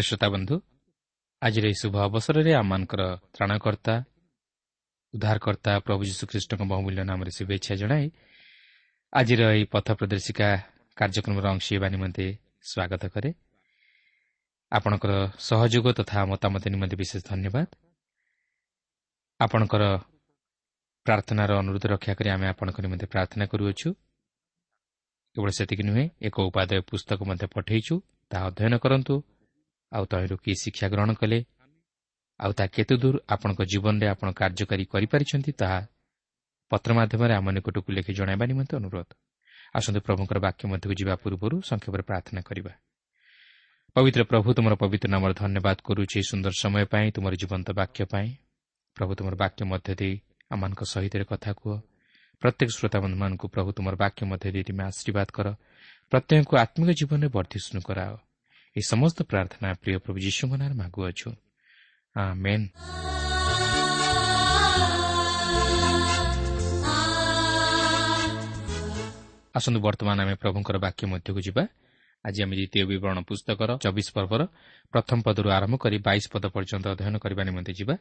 ପ୍ରିୟ ଶ୍ରୋତା ବନ୍ଧୁ ଆଜିର ଏହି ଶୁଭ ଅବସରରେ ଆମମାନଙ୍କର ତ୍ରାଣକର୍ତ୍ତା ଉଦ୍ଧାରକର୍ତ୍ତା ପ୍ରଭୁ ଯୀଶୁଖ୍ରୀଷ୍ଟଙ୍କ ବହୁମୂଲ୍ୟ ନାମରେ ଶୁଭେଚ୍ଛା ଜଣାଇ ଆଜିର ଏହି ପଥ ପ୍ରଦର୍ଶିକା କାର୍ଯ୍ୟକ୍ରମର ଅଂଶ ହେବା ନିମନ୍ତେ ସ୍ୱାଗତ କରେ ଆପଣଙ୍କର ସହଯୋଗ ତଥା ମତାମତ ନିମନ୍ତେ ବିଶେଷ ଧନ୍ୟବାଦ ଆପଣଙ୍କର ପ୍ରାର୍ଥନାର ଅନୁରୋଧ ରକ୍ଷା କରି ଆମେ ଆପଣଙ୍କ ନିମନ୍ତେ ପ୍ରାର୍ଥନା କରୁଅଛୁ କେବଳ ସେତିକି ନୁହେଁ ଏକ ଉପାଦେୟ ପୁସ୍ତକ ମଧ୍ୟ ପଠାଇଛୁ ତାହା ଅଧ୍ୟୟନ କରନ୍ତୁ ଆଉ ତହିଁରୁ କି ଶିକ୍ଷା ଗ୍ରହଣ କଲେ ଆଉ ତାହା କେତେ ଦୂର ଆପଣଙ୍କ ଜୀବନରେ ଆପଣ କାର୍ଯ୍ୟକାରୀ କରିପାରିଛନ୍ତି ତାହା ପତ୍ର ମାଧ୍ୟମରେ ଆମ ନିକଟକୁ ଲେଖି ଜଣାଇବା ନିମନ୍ତେ ଅନୁରୋଧ। ଆସନ୍ତୁ ପ୍ରଭୁଙ୍କର ବାକ୍ୟ ମଧ୍ୟକୁ ଯିବା ପୂର୍ବରୁ ସଂକ୍ଷେପରେ ପ୍ରାର୍ଥନା କରିବା। ପବିତ୍ର ପ୍ରଭୁ ତୁମର ପବିତ୍ର ନାମର ଧନ୍ୟବାଦ କରୁଛି ସୁନ୍ଦର ସମୟ ପାଇଁ ତୁମର ଜୀବନ୍ତ ବାକ୍ୟ ପାଇଁ। ପ୍ରଭୁ ତୁମର ବାକ୍ୟ ମଧ୍ୟ ଦେଇ ଆମମାନଙ୍କ ସହିତ କଥା କୁହ। ପ୍ରତ୍ୟେକ ଶ୍ରୋତାବନ୍ଧୁମାନଙ୍କୁ ପ୍ରଭୁ ତୁମର ବାକ୍ୟ ମଧ୍ୟ ଦେଇ ତୁମେ ଆଶୀର୍ବାଦ କର। ପ୍ରତ୍ୟେକଙ୍କୁ ଆତ୍ମିକ ଜୀବନରେ ବର୍ଦ୍ଧିଷ୍ଣୁ କରାଅ। ଏହି ସମସ୍ତ ପ୍ରାର୍ଥନା ପ୍ରିୟ ପ୍ରଭୁ ଯୀଶୁଙ୍କ ନାଁରେ ମାଗୁଅଛୁ ଆସନ୍ତୁ ବର୍ତ୍ତମାନ ଆମେ ପ୍ରଭୁଙ୍କର ବାକ୍ୟ ମଧ୍ୟକୁ ଯିବା ଆଜି ଆମେ ଦ୍ୱିତୀୟ ବିବରଣ ପୁସ୍ତକର ଚବିଶ ପର୍ବର ପ୍ରଥମ ପଦରୁ ଆରମ୍ଭ କରି ବାଇଶ ପଦ ପର୍ଯ୍ୟନ୍ତ ଅଧ୍ୟୟନ କରିବା ନିମନ୍ତେ ଯିବା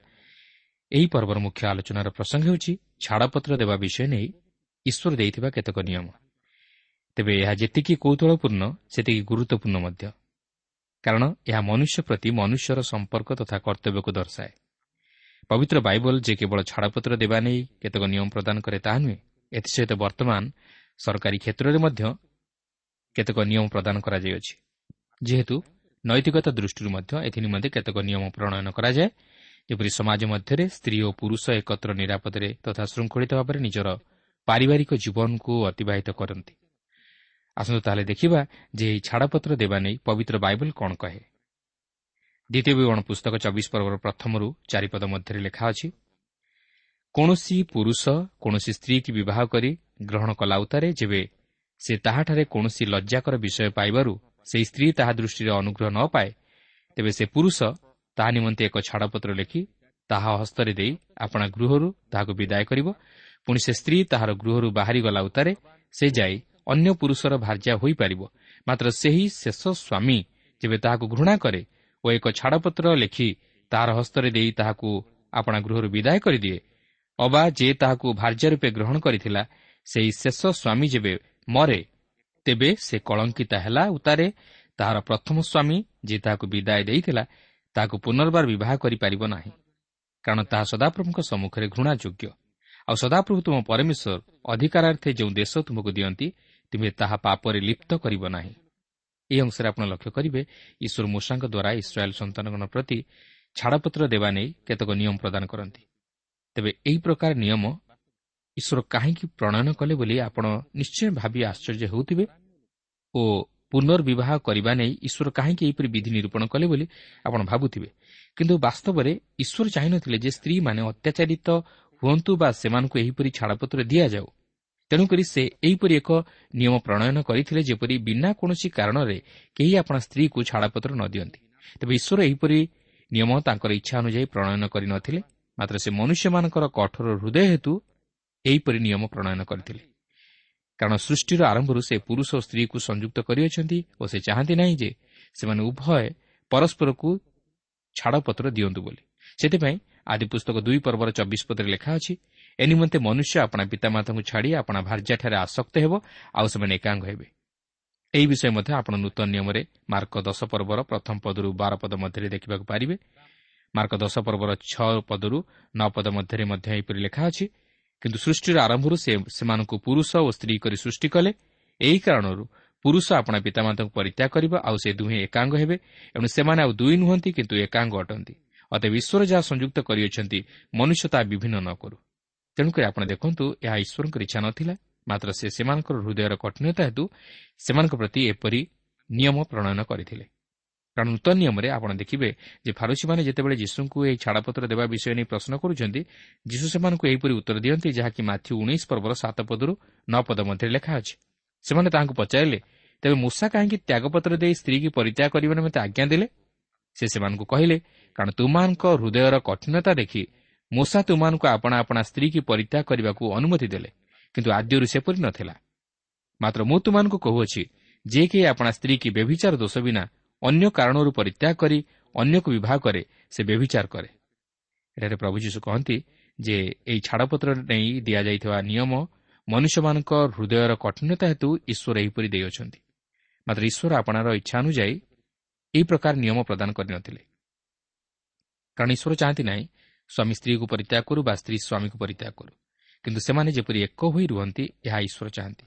ଏହି ପର୍ବର ମୁଖ୍ୟ ଆଲୋଚନାର ପ୍ରସଙ୍ଗ ହେଉଛି ଛାଡ଼ପତ୍ର ଦେବା ବିଷୟ ନେଇ ଈଶ୍ୱର ଦେଇଥିବା କେତେକ ନିୟମ ତେବେ ଏହା ଯେତିକି କୌତୁହଳପୂର୍ଣ୍ଣ ସେତିକି ଗୁରୁତ୍ୱପୂର୍ଣ୍ଣ ମଧ୍ୟ କାରଣ ଏହା ମନୁଷ୍ୟ ପ୍ରତି ମନୁଷ୍ୟର ସମ୍ପର୍କ ତଥା କର୍ତ୍ତବ୍ୟକୁ ଦର୍ଶାଏ। ପବିତ୍ର ବାଇବଲ ଯେ କେବଳ ଛାଡ଼ପତ୍ର ଦେବା ନେଇ କେତେକ ନିୟମ ପ୍ରଦାନ କରେ ତାହା ନୁହେଁ ଏଥିସହିତ ବର୍ତ୍ତମାନ ସରକାରୀ କ୍ଷେତ୍ରରେ ମଧ୍ୟ କେତେକ ନିୟମ ପ୍ରଦାନ କରାଯାଇଅଛି। ଯେହେତୁ ନୈତିକତା ଦୃଷ୍ଟିରୁ ମଧ୍ୟ ଏଥି ନିମନ୍ତେ କେତେକ ନିୟମ ପ୍ରଣୟନ କରାଯାଏ ଯେପରି ସମାଜ ମଧ୍ୟରେ ସ୍ତ୍ରୀ ଓ ପୁରୁଷ ଏକତ୍ର ନିରାପଦରେ ତଥା ଶୃଙ୍ଖଳିତ ଭାବରେ ନିଜର ପାରିବାରିକ ଜୀବନକୁ ଅତିବାହିତ କରନ୍ତି। ଆସନ୍ତୁ ତାହେଲେ ଦେଖିବା ଯେ ଏହି ଛାଡ଼ପତ୍ର ଦେବା ନେଇ ପବିତ୍ର ବାଇବଲ କ'ଣ କହେ ଦ୍ୱିତୀୟ ବିବରଣ ପୁସ୍ତକ ଚବିଶ ପର୍ବର ପ୍ରଥମରୁ ଚାରିପଦ ମଧ୍ୟରେ ଲେଖା ଅଛି କୌଣସି ପୁରୁଷ କୌଣସି ସ୍ତ୍ରୀ କି ବିବାହ କରି ଗ୍ରହଣ କଲା ଉତ୍ତାରେ ଯେବେ ସେ ତାହାଠାରେ କୌଣସି ଲଜ୍ଜାକର ବିଷୟ ପାଇବାରୁ ସେହି ସ୍ତ୍ରୀ ତାହା ଦୃଷ୍ଟିରେ ଅନୁଗ୍ରହ ନ ପାଏ ତେବେ ସେ ପୁରୁଷ ତାହା ନିମନ୍ତେ ଏକ ଛାଡ଼ପତ୍ର ଲେଖି ତାହା ହସ୍ତରେ ଦେଇ ଆପଣା ଗୃହରୁ ତାହାକୁ ବିଦାୟ କରିବ। ପୁଣି ସେ ସ୍ତ୍ରୀ ତାହାର ଗୃହରୁ ବାହାରିଗଲା ଉତ୍ତାରେ ସେ ଯାଇ ଅନ୍ୟ ପୁରୁଷର ଭାର୍ଯ୍ୟା ହୋଇପାରିବ। ମାତ୍ର ସେହି ଶେଷ ସ୍ୱାମୀ ଯେବେ ତାହାକୁ ଘୃଣା କରେ ଓ ଏକ ଛାଡ଼ପତ୍ର ଲେଖି ତାହାର ହସ୍ତରେ ଦେଇ ତାହାକୁ ଆପଣା ଗୃହରୁ ବିଦାୟ କରିଦିଏ ଅବା ଯେ ତାହାକୁ ଭାର୍ଯ୍ୟା ରୂପେ ଗ୍ରହଣ କରିଥିଲା ସେହି ଶେଷ ସ୍ୱାମୀ ଯେବେ ମରେ ତେବେ ସେ କଳଙ୍କିତା ହେଲା ଉତାରେ ତାହାର ପ୍ରଥମ ସ୍ୱାମୀ ଯିଏ ତାହାକୁ ବିଦାୟ ଦେଇଥିଲା ତାହାକୁ ପୁନର୍ବାର ବିବାହ କରିପାରିବ ନାହିଁ। କାରଣ ତାହା ସଦାପ୍ରଭୁଙ୍କ ସମ୍ମୁଖରେ ଘୃଣା ଯୋଗ୍ୟ ଆଉ ସଦାପ୍ରଭୁ ତୁମ ପରମେଶ୍ୱର ଅଧିକାରାର୍ଥେ ଯେଉଁ ଦେଶ ତୁମକୁ ଦିଅନ୍ତି ତୁମେ ତାହା ପାପରେ ଲିପ୍ତ କରିବ ନାହିଁ। ଏହି ଅଂଶରେ ଆପଣ ଲକ୍ଷ୍ୟ କରିବେ ଈଶ୍ୱର ମୂଷାଙ୍କ ଦ୍ୱାରା ଇସ୍ରାଏଲ୍ ସନ୍ତାନଗଣ ପ୍ରତି ଛାଡ଼ପତ୍ର ଦେବା ନେଇ କେତେକ ନିୟମ ପ୍ରଦାନ କରନ୍ତି। ତେବେ ଏହି ପ୍ରକାର ନିୟମ ଈଶ୍ୱର କାହିଁକି ପ୍ରଣୟନ କଲେ ବୋଲି ଆପଣ ନିଶ୍ଚୟ ଭାବି ଆଶ୍ଚର୍ଯ୍ୟ ହେଉଥିବେ ଓ ପୁନର୍ବିବାହ କରିବା ନେଇ ଈଶ୍ୱର କାହିଁକି ଏହିପରି ବିଧି ନିରୂପଣ କଲେ ବୋଲି ଆପଣ ଭାବୁଥିବେ। କିନ୍ତୁ ବାସ୍ତବରେ ଈଶ୍ୱର ଚାହିଁନଥିଲେ ଯେ ସ୍ତ୍ରୀମାନେ ଅତ୍ୟାଚାରିତ ହୁଅନ୍ତୁ ବା ସେମାନଙ୍କୁ ଏହିପରି ଛାଡ଼ପତ୍ର ଦିଆଯାଉ। ତେଣୁକରି ସେ ଏହିପରି ଏକ ନିୟମ ପ୍ରଣୟନ କରିଥିଲେ ଯେପରି ବିନା କୌଣସି କାରଣରେ କେହି ଆପଣା ସ୍ତ୍ରୀକୁ ଛାଡ଼ପତ୍ର ନ ଦିଅନ୍ତି। ତେବେ ଈଶ୍ୱର ଏହିପରି ନିୟମ ତାଙ୍କର ଇଚ୍ଛା ଅନୁଯାୟୀ ପ୍ରଣୟନ କରିନଥିଲେ ମାତ୍ର ସେ ମନୁଷ୍ୟମାନଙ୍କର କଠୋର ହୃଦୟ ହେତୁ ଏହିପରି ନିୟମ ପ୍ରଣୟନ କରିଥିଲେ। କାରଣ ସୃଷ୍ଟିର ଆରମ୍ଭରୁ ସେ ପୁରୁଷ ଓ ସ୍ତ୍ରୀକୁ ସଂଯୁକ୍ତ କରିଅଛନ୍ତି ଓ ସେ ଚାହାନ୍ତି ନାହିଁ ଯେ ସେମାନେ ଉଭୟ ପରସ୍ପରକୁ ଛାଡ଼ପତ୍ର ଦିଅନ୍ତୁ ବୋଲି। ସେଥିପାଇଁ ଆଦି ପୁସ୍ତକ ଦୁଇ ପର୍ବର ଚବିଶ ପଦରେ ଲେଖା ଅଛି ଏ ନିମନ୍ତେ ମନୁଷ୍ୟ ଆପଣା ପିତାମାତାଙ୍କୁ ଛାଡ଼ି ଆପଣା ଭାର୍ଯ୍ୟାଠାରେ ଆସକ୍ତ ହେବ ଆଉ ସେମାନେ ଏକାଙ୍ଗ ହେବେ। ଏହି ବିଷୟ ମଧ୍ୟ ଆପଣ ନୂତନ ନିୟମରେ ମାର୍କ ଦଶ ପର୍ବର ପ୍ରଥମ ପଦରୁ ବାର ପଦ ମଧ୍ୟରେ ଦେଖିବାକୁ ପାରିବେ। ମାର୍କ ଦଶ ପର୍ବର ଛଅ ପଦରୁ ନଅ ପଦ ମଧ୍ୟରେ ମଧ୍ୟ ଏହିପରି ଲେଖା ଅଛି କିନ୍ତୁ ସୃଷ୍ଟିର ଆରମ୍ଭରୁ ସେ ସେମାନଙ୍କୁ ପୁରୁଷ ଓ ସ୍ତ୍ରୀ କରି ସୃଷ୍ଟି କଲେ। ଏହି କାରଣରୁ ପୁରୁଷ ଆପଣା ପିତାମାତାଙ୍କୁ ପରିତ୍ୟାଗ କରିବ ଆଉ ସେ ଦୁହେଁ ଏକାଙ୍ଗ ହେବେ ଏଣୁ ସେମାନେ ଆଉ ଦୁଇ ନୁହନ୍ତି କିନ୍ତୁ ଏକାଙ୍ଗ ଅଟନ୍ତି। ଅତେବ ଈଶ୍ୱର ଯାହା ସଂଯୁକ୍ତ କରିଅଛନ୍ତି ମନୁଷ୍ୟ ତାହା ବିଭିନ୍ନ ନ କରୁ। ତେଣୁକରି ଆପଣ ଦେଖନ୍ତୁ ଏହା ଈଶ୍ୱରଙ୍କର ଇଚ୍ଛା ନଥିଲା ମାତ୍ର ସେ ସେମାନଙ୍କର ହୃଦୟର କଠିନତା ହେତୁ ସେମାନଙ୍କ ପ୍ରତି ଏପରି ନିୟମ ପ୍ରଣୟନ କରିଥିଲେ। କାରଣ ନୂତନ ନିୟମରେ ଆପଣ ଦେଖିବେ ଯେ ଫାରୁସିମାନେ ଯେତେବେଳେ ଯୀଶୁଙ୍କୁ ଏହି ଛାଡ଼ପତ୍ର ଦେବା ବିଷୟ ନେଇ ପ୍ରଶ୍ନ କରୁଛନ୍ତି ଯୀଶୁ ସେମାନଙ୍କୁ ଏହିପରି ଉତ୍ତର ଦିଅନ୍ତି ଯାହାକି ମାଥ୍ୟୁ ଉଣେଇଶ ପର୍ବର ସାତ ପଦରୁ ନଅ ପଦ ମଧ୍ୟରେ ଲେଖା ଅଛି। ସେମାନେ ତାହାଙ୍କୁ ପଚାରିଲେ ତେବେ ମୂଷା କାହିଁକି ତ୍ୟାଗପତ୍ର ଦେଇ ସ୍ତ୍ରୀକି ପରିତ୍ୟାଗ କରିବା ନିମନ୍ତେ ଆଜ୍ଞା ଦେଲେ? ସେ ସେମାନଙ୍କୁ କହିଲେ କାରଣ ତୁମାନଙ୍କ ହୃଦୟର କଠିନତା ଦେଖି ମୂଷା ତୁମାନଙ୍କୁ ଆପଣା ଆପଣା ସ୍ତ୍ରୀକି ପରିତ୍ୟାଗ କରିବାକୁ ଅନୁମତି ଦେଲେ କିନ୍ତୁ ଆଦ୍ୟରୁ ସେପରି ନଥିଲା। ମାତ୍ର ମୁଁ ତୁମାନଙ୍କୁ କହୁଅଛି ଯେ କେହି ଆପଣା ସ୍ତ୍ରୀକି ବ୍ୟଭିଚାର ଦୋଷ ବିନା ଅନ୍ୟ କାରଣରୁ ପରିତ୍ୟାଗ କରି ଅନ୍ୟକୁ ବିବାହ କରେ ସେ ବ୍ୟଭିଚାର କରେ। ଏଠାରେ ପ୍ରଭୁ ଯୀଶୁ କହନ୍ତି ଯେ ଏହି ଛାଡ଼ପତ୍ର ନେଇ ଦିଆଯାଇଥିବା ନିୟମ ମନୁଷ୍ୟମାନଙ୍କ ହୃଦୟର କଠିନତା ହେତୁ ଈଶ୍ୱର ଏହିପରି ଦେଇଅଛନ୍ତି। ମାତ୍ର ଈଶ୍ୱର ଆପଣାର ଇଚ୍ଛା ଅନୁଯାୟୀ ଏହି ପ୍ରକାର ନିୟମ ପ୍ରଦାନ କରିନଥିଲେ। କାରଣ ଈଶ୍ୱର ଚାହାନ୍ତି ନାହିଁ ସ୍ୱାମୀ ସ୍ତ୍ରୀକୁ ପରିତ୍ୟାଗ କରୁ ବା ସ୍ତ୍ରୀ ସ୍ୱାମୀକୁ ପରିତ୍ୟାଗ କରୁ। କିନ୍ତୁ ସେମାନେ ଯେପରି ଏକ ହୋଇ ରୁହନ୍ତି ଏହା ଈଶ୍ୱର ଚାହାନ୍ତି।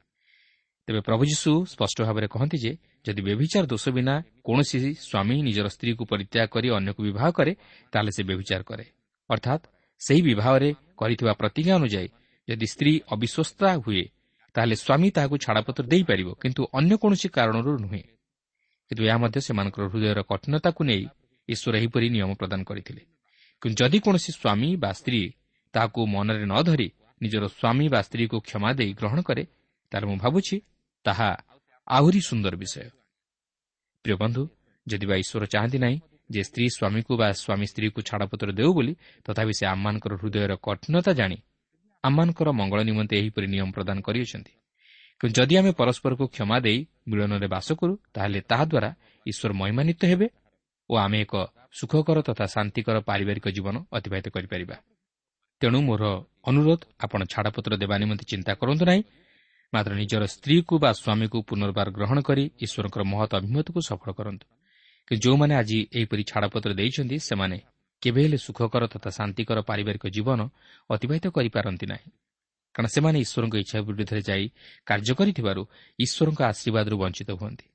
ତେବେ ପ୍ରଭୁ ଯୀଶୁ ସ୍ପଷ୍ଟ ଭାବରେ କହନ୍ତି ଯେ ଯଦି ବ୍ୟଭିଚାର ଦୋଷ ବିନା କୌଣସି ସ୍ୱାମୀ ନିଜର ସ୍ତ୍ରୀକୁ ପରିତ୍ୟାଗ କରି ଅନ୍ୟକୁ ବିବାହ କରେ ତାହେଲେ ସେ ବ୍ୟଭିଚାର କରେ। ଅର୍ଥାତ୍ ସେହି ବିବାହରେ କରିଥିବା ପ୍ରତିଜ୍ଞା ଅନୁଯାୟୀ ଯଦି ସ୍ତ୍ରୀ ଅବିଶ୍ୱସ୍ତା ହୁଏ ତାହେଲେ ସ୍ୱାମୀ ତାହାକୁ ଛାଡ଼ପତ୍ର ଦେଇପାରିବ କିନ୍ତୁ ଅନ୍ୟ କୌଣସି କାରଣରୁ ନୁହେଁ। କିନ୍ତୁ ଏହା ମଧ୍ୟ ସେମାନଙ୍କର ହୃଦୟର କଠିନତାକୁ ନେଇ ଈଶ୍ୱର ଏହିପରି ନିୟମ ପ୍ରଦାନ କରିଥିଲେ। କିନ୍ତୁ ଯଦି କୌଣସି ସ୍ୱାମୀ ବା ସ୍ତ୍ରୀ ତାହାକୁ ମନରେ ନ ଧରି ନିଜର ସ୍ୱାମୀ ବା ସ୍ତ୍ରୀକୁ କ୍ଷମା ଦେଇ ଗ୍ରହଣ କରେ ତାହେଲେ ମୁଁ ଭାବୁଛି ତାହା ଆହୁରି ସୁନ୍ଦର ବିଷୟ। ପ୍ରିୟ ବନ୍ଧୁ ଯଦି ବା ଈଶ୍ୱର ଚାହାନ୍ତି ନାହିଁ ଯେ ସ୍ତ୍ରୀ ସ୍ୱାମୀକୁ ବା ସ୍ୱାମୀ ସ୍ତ୍ରୀକୁ ଛାଡ଼ପତ୍ର ଦେଉ ବୋଲି ତଥାପି ସେ ଆମମାନଙ୍କର ହୃଦୟର କଠିନତା ଜାଣି ଆମମାନଙ୍କର ମଙ୍ଗଳ ନିମନ୍ତେ ଏହିପରି ନିୟମ ପ୍ରଦାନ କରିଅଛନ୍ତି। କିନ୍ତୁ ଯଦି ଆମେ ପରସ୍ପରକୁ କ୍ଷମା ଦେଇ ମିଳନରେ ବାସ କରୁ ତାହେଲେ ତାହାଦ୍ୱାରା ଈଶ୍ୱର ମହିମାନିତ ହେବେ ଓ ଆମେ ଏକ ସୁଖକର ତଥା ଶାନ୍ତିକର ପାରିବାରିକ ଜୀବନ ଅତିବାହିତ କରିପାରିବା। ତେଣୁ ମୋର ଅନୁରୋଧ ଆପଣ ଛାଡ଼ପତ୍ର ଦେବା ନିମନ୍ତେ ଚିନ୍ତା କରନ୍ତୁ ନାହିଁ। ମାତ୍ର ନିଜର ସ୍ତ୍ରୀକୁ ବା ସ୍ୱାମୀକୁ ପୁନର୍ବାର ଗ୍ରହଣ କରି ଈଶ୍ୱରଙ୍କର ମହତ ଅଭିମତକୁ ସଫଳ କରନ୍ତୁ। କିନ୍ତୁ ଯେଉଁମାନେ ଆଜି ଏହିପରି ଛାଡ଼ପତ୍ର ଦେଇଛନ୍ତି ସେମାନେ କେବେ ହେଲେ ସୁଖକର ତଥା ଶାନ୍ତିକର ପାରିବାରିକ ଜୀବନ ଅତିବାହିତ କରିପାରନ୍ତି ନାହିଁ। କାରଣ ସେମାନେ ଈଶ୍ୱରଙ୍କ ଇଚ୍ଛା ବିରୁଦ୍ଧରେ ଯାଇ କାର୍ଯ୍ୟ କରିଥିବାରୁ ଈଶ୍ୱରଙ୍କ ଆଶୀର୍ବାଦରୁ ବଞ୍ଚିତ ହୁଅନ୍ତି।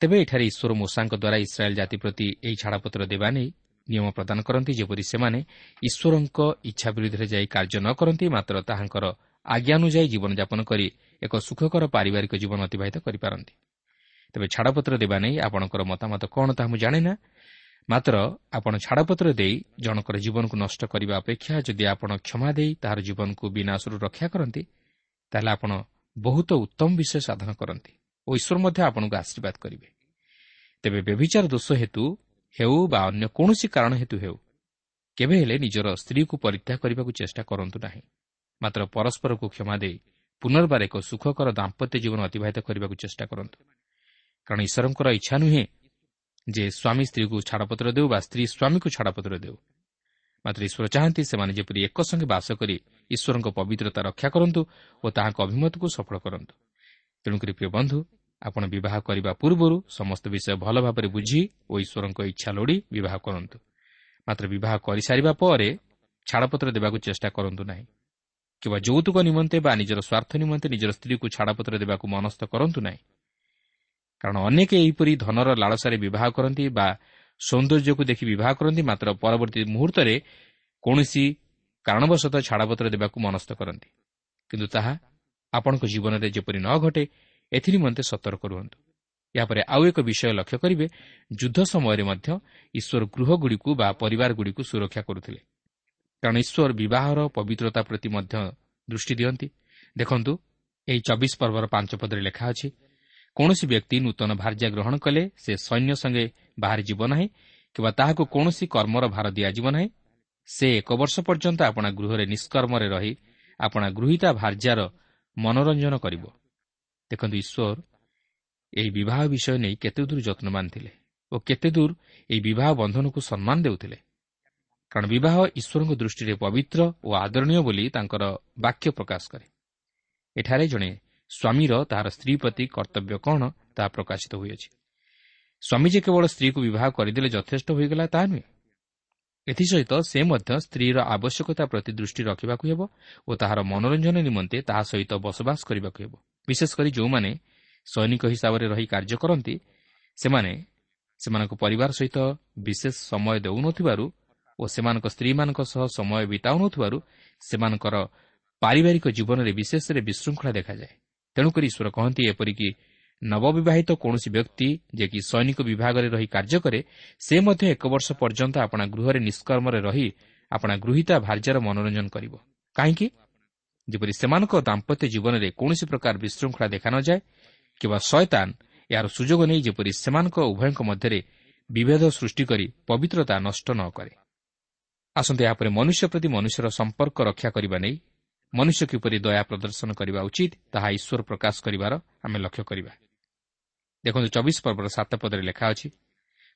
ତେବେ ଏଠାରେ ଈଶ୍ୱର ମୂଷାଙ୍କ ଦ୍ୱାରା ଇସ୍ରାଏଲ୍ ଜାତି ପ୍ରତି ଏହି ଛାଡ଼ପତ୍ର ଦେବା ନେଇ ନିୟମ ପ୍ରଦାନ କରନ୍ତି ଯେପରି ସେମାନେ ଈଶ୍ୱରଙ୍କ ଇଚ୍ଛା ବିରୁଦ୍ଧରେ ଯାଇ କାର୍ଯ୍ୟ ନ କରନ୍ତି ମାତ୍ର ତାହାଙ୍କର ଆଜ୍ଞା ଅନୁଯାୟୀ ଜୀବନଯାପନ କରି ଏକ ସୁଖକର ପାରିବାରିକ ଜୀବନ ଅତିବାହିତ କରିପାରନ୍ତି। ତେବେ ଛାଡ଼ପତ୍ର ଦେବା ନେଇ ଆପଣଙ୍କର ମତାମତ କ'ଣ ତାହା ମୁଁ ଜାଣେ ନା ମାତ୍ର ଆପଣ ଛାଡ଼ପତ୍ର ଦେଇ ଜଣଙ୍କର ଜୀବନକୁ ନଷ୍ଟ କରିବା ଅପେକ୍ଷା ଯଦି ଆପଣ କ୍ଷମା ଦେଇ ତାହାର ଜୀବନକୁ ବିନାଶରୁ ରକ୍ଷା କରନ୍ତି ତାହେଲେ ଆପଣ ବହୁତ ଉତ୍ତମ ବିଷୟ ସାଧନ କରନ୍ତି। ଓ ଈଶ୍ୱର ମଧ୍ୟ ଆପଣଙ୍କୁ ଆଶୀର୍ବାଦ କରିବେ। ତେବେ ବ୍ୟଭିଚାର ଦୋଷ ହେତୁ ହେଉ ବା ଅନ୍ୟ କୌଣସି କାରଣ ହେତୁ ହେଉ କେବେ ହେଲେ ନିଜର ସ୍ତ୍ରୀକୁ ପରୀକ୍ଷା କରିବାକୁ ଚେଷ୍ଟା କରନ୍ତୁ ନାହିଁ। ମାତ୍ର ପରସ୍ପରକୁ କ୍ଷମା ଦେଇ ପୁନର୍ବାର ଏକ ସୁଖକର ଦାମ୍ପତ୍ୟ ଜୀବନ ଅତିବାହିତ କରିବାକୁ ଚେଷ୍ଟା କରନ୍ତୁ। କାରଣ ଈଶ୍ୱରଙ୍କର ଇଚ୍ଛା ନୁହେଁ ଯେ ସ୍ୱାମୀ ସ୍ତ୍ରୀକୁ ଛାଡ଼ପତ୍ର ଦେଉ ବା ସ୍ତ୍ରୀ ସ୍ୱାମୀକୁ ଛାଡ଼ପତ୍ର ଦେଉ। ମାତ୍ର ଈଶ୍ୱର ଚାହାନ୍ତି ସେମାନେ ଯେପରି ଏକ ସଙ୍ଗେ ବାସ କରି ଈଶ୍ୱରଙ୍କ ପବିତ୍ରତା ରକ୍ଷା କରନ୍ତୁ ଓ ତାହାଙ୍କ ଅଭିମତକୁ ସଫଳ କରନ୍ତୁ। ତେଣୁକରି ପ୍ରିୟ ବନ୍ଧୁ ଆପଣ ବିବାହ କରିବା ପୂର୍ବରୁ ସମସ୍ତ ବିଷୟ ଭଲ ଭାବରେ ବୁଝି ଓ ଈଶ୍ୱରଙ୍କ ଇଚ୍ଛା ଲୋଡ଼ି ବିବାହ କରନ୍ତୁ। ମାତ୍ର ବିବାହ କରିସାରିବା ପରେ ଛାଡ଼ପତ୍ର ଦେବାକୁ ଚେଷ୍ଟା କରନ୍ତୁ ନାହିଁ। କିମ୍ବା ଯୌତୁକ ନିମନ୍ତେ ବା ନିଜର ସ୍ୱାର୍ଥ ନିମନ୍ତେ ନିଜର ସ୍ତ୍ରୀକୁ ଛାଡ଼ପତ୍ର ଦେବାକୁ ମନସ୍ଥ କରନ୍ତୁ ନାହିଁ। କାରଣ ଅନେକ ଏହିପରି ଧନର ଲାଳସାରେ ବିବାହ କରନ୍ତି ବା ସୌନ୍ଦର୍ଯ୍ୟକୁ ଦେଖି ବିବାହ କରନ୍ତି ମାତ୍ର ପରବର୍ତ୍ତୀ ମୁହୂର୍ତ୍ତରେ କୌଣସି କାରଣବଶତଃ ଛାଡ଼ପତ୍ର ଦେବାକୁ ମନସ୍ଥ କରନ୍ତି। କିନ୍ତୁ ତାହା ଆପଣଙ୍କ ଜୀବନରେ ଯେପରି ନ ଘଟେ ଏଥିନିମନ୍ତେ ସତର୍କ ରୁହନ୍ତୁ। ଏହାପରେ ଆଉ ଏକ ବିଷୟ ଲକ୍ଷ୍ୟ କରିବେ ଯୁଦ୍ଧ ସମୟରେ ମଧ୍ୟ ଈଶ୍ୱର ଗୃହଗୁଡ଼ିକୁ ବା ପରିବାରଗୁଡ଼ିକୁ ସୁରକ୍ଷା କରୁଥିଲେ। କାରଣ ଈଶ୍ୱର ବିବାହର ପବିତ୍ରତା ପ୍ରତି ମଧ୍ୟ ଦୃଷ୍ଟି ଦିଅନ୍ତି। ଦେଖନ୍ତୁ ଏହି ଚବିଶ ପର୍ବର ପାଞ୍ଚ ପଦରେ ଲେଖା ଅଛି କୌଣସି ବ୍ୟକ୍ତି ନୂତନ ଭାର୍ଯ୍ୟା ଗ୍ରହଣ କଲେ ସେ ସୈନ୍ୟ ସଙ୍ଗେ ବାହାରିଯିବ ନାହିଁ କିମ୍ବା ତାହାକୁ କୌଣସି କର୍ମର ଭାର ଦିଆଯିବ ନାହିଁ। ସେ ଏକ ବର୍ଷ ପର୍ଯ୍ୟନ୍ତ ଆପଣା ଗୃହରେ ନିଷ୍କର୍ମରେ ରହି ଆପଣା ଗୃହୀତା ଭାର୍ଯ୍ୟାର ମନୋରଞ୍ଜନ କରିବ। ଦେଖନ୍ତୁ ଈଶ୍ୱର? ଏହି ବିବାହ ବିଷୟ ନେଇ କେତେ ଦୂର ଯତ୍ନବାନ ଥିଲେ ଓ କେତେ ଦୂର ଏହି ବିବାହ ବନ୍ଧନକୁ ସମ୍ମାନ ଦେଉଥିଲେ। କାରଣ ବିବାହ ଈଶ୍ୱରଙ୍କ ଦୃଷ୍ଟିରେ ପବିତ୍ର ଓ ଆଦରଣୀୟ ବୋଲି ତାଙ୍କର ବାକ୍ୟ ପ୍ରକାଶ କରେ। ଏଠାରେ ଜଣେ ସ୍ୱାମୀର ତାହାର ସ୍ତ୍ରୀ ପ୍ରତି କର୍ତ୍ତବ୍ୟ କ'ଣ ତାହା ପ୍ରକାଶିତ ହୋଇଅଛି। ସ୍ୱାମୀ ଯେ କେବଳ ସ୍ତ୍ରୀକୁ ବିବାହ କରିଦେଲେ ଯଥେଷ୍ଟ ହୋଇଗଲା ତାହା ନୁହେଁ। ଏଥିସହିତ ସେ ମଧ୍ୟ ସ୍ତ୍ରୀର ଆବଶ୍ୟକତା ପ୍ରତି ଦୃଷ୍ଟି ରଖିବାକୁ ହେବ ଓ ତାହାର ମନୋରଞ୍ଜନ ନିମନ୍ତେ ତାହା ସହିତ ବସବାସ କରିବାକୁ ହେବ। ବିଶେଷ କରି ଯେଉଁମାନେ ସୈନିକ ହିସାବରେ ରହି କାର୍ଯ୍ୟ କରନ୍ତି ସେମାନେ ସେମାନଙ୍କ ପରିବାର ସହିତ ବିଶେଷ ସମୟ ଦେଉନଥିବାରୁ ଓ ସେମାନଙ୍କ ସ୍ତ୍ରୀମାନଙ୍କ ସହ ସମୟ ବିତାଉନଥିବାରୁ ସେମାନଙ୍କର ପାରିବାରିକ ଜୀବନରେ ବିଶେଷରେ ବିଶୃଙ୍ଖଳା ଦେଖାଯାଏ। ତେଣୁକରି ଈଶ୍ୱର କହନ୍ତି ଏପରିକି ନବବିବାହିତ କୌଣସି ବ୍ୟକ୍ତି ଯିଏକି ସୈନିକ ବିଭାଗରେ ରହି କାର୍ଯ୍ୟ କରେ ସେ ମଧ୍ୟ ଏକ ବର୍ଷ ପର୍ଯ୍ୟନ୍ତ ଆପଣା ଗୃହରେ ନିଷ୍କର୍ମରେ ରହି ଆପଣା ଗୃହୀତା ଭାର୍ଯ୍ୟାର ମନୋରଞ୍ଜନ କରିବ। କାହିଁକି? ଯେପରି ସେମାନଙ୍କ ଦାମ୍ପତ୍ୟ ଜୀବନରେ କୌଣସି ପ୍ରକାର ବିଶୃଙ୍ଖଳା ଦେଖା ନଯାଏ କିମ୍ବା ଶୟତାନ ଏହାର ସୁଯୋଗ ନେଇ ଯେପରି ସେମାନଙ୍କ ଉଭୟଙ୍କ ମଧ୍ୟରେ ବିଭେଦ ସୃଷ୍ଟି କରି ପବିତ୍ରତା ନଷ୍ଟ ନ କରେ। ଆସନ୍ତୁ ଏହାପରେ ମନୁଷ୍ୟ ପ୍ରତି ମନୁଷ୍ୟର ସମ୍ପର୍କ ରକ୍ଷା କରିବା ନେଇ ମନୁଷ୍ୟ କିପରି ଦୟା ପ୍ରଦର୍ଶନ କରିବା ଉଚିତ ତାହା ଈଶ୍ୱର ପ୍ରକାଶ କରିବାର ଆମେ ଲକ୍ଷ୍ୟ କରିବା। ଦେଖନ୍ତୁ ଚବିଶ ପର୍ବର ସାତ ପଦରେ ଲେଖା ଅଛି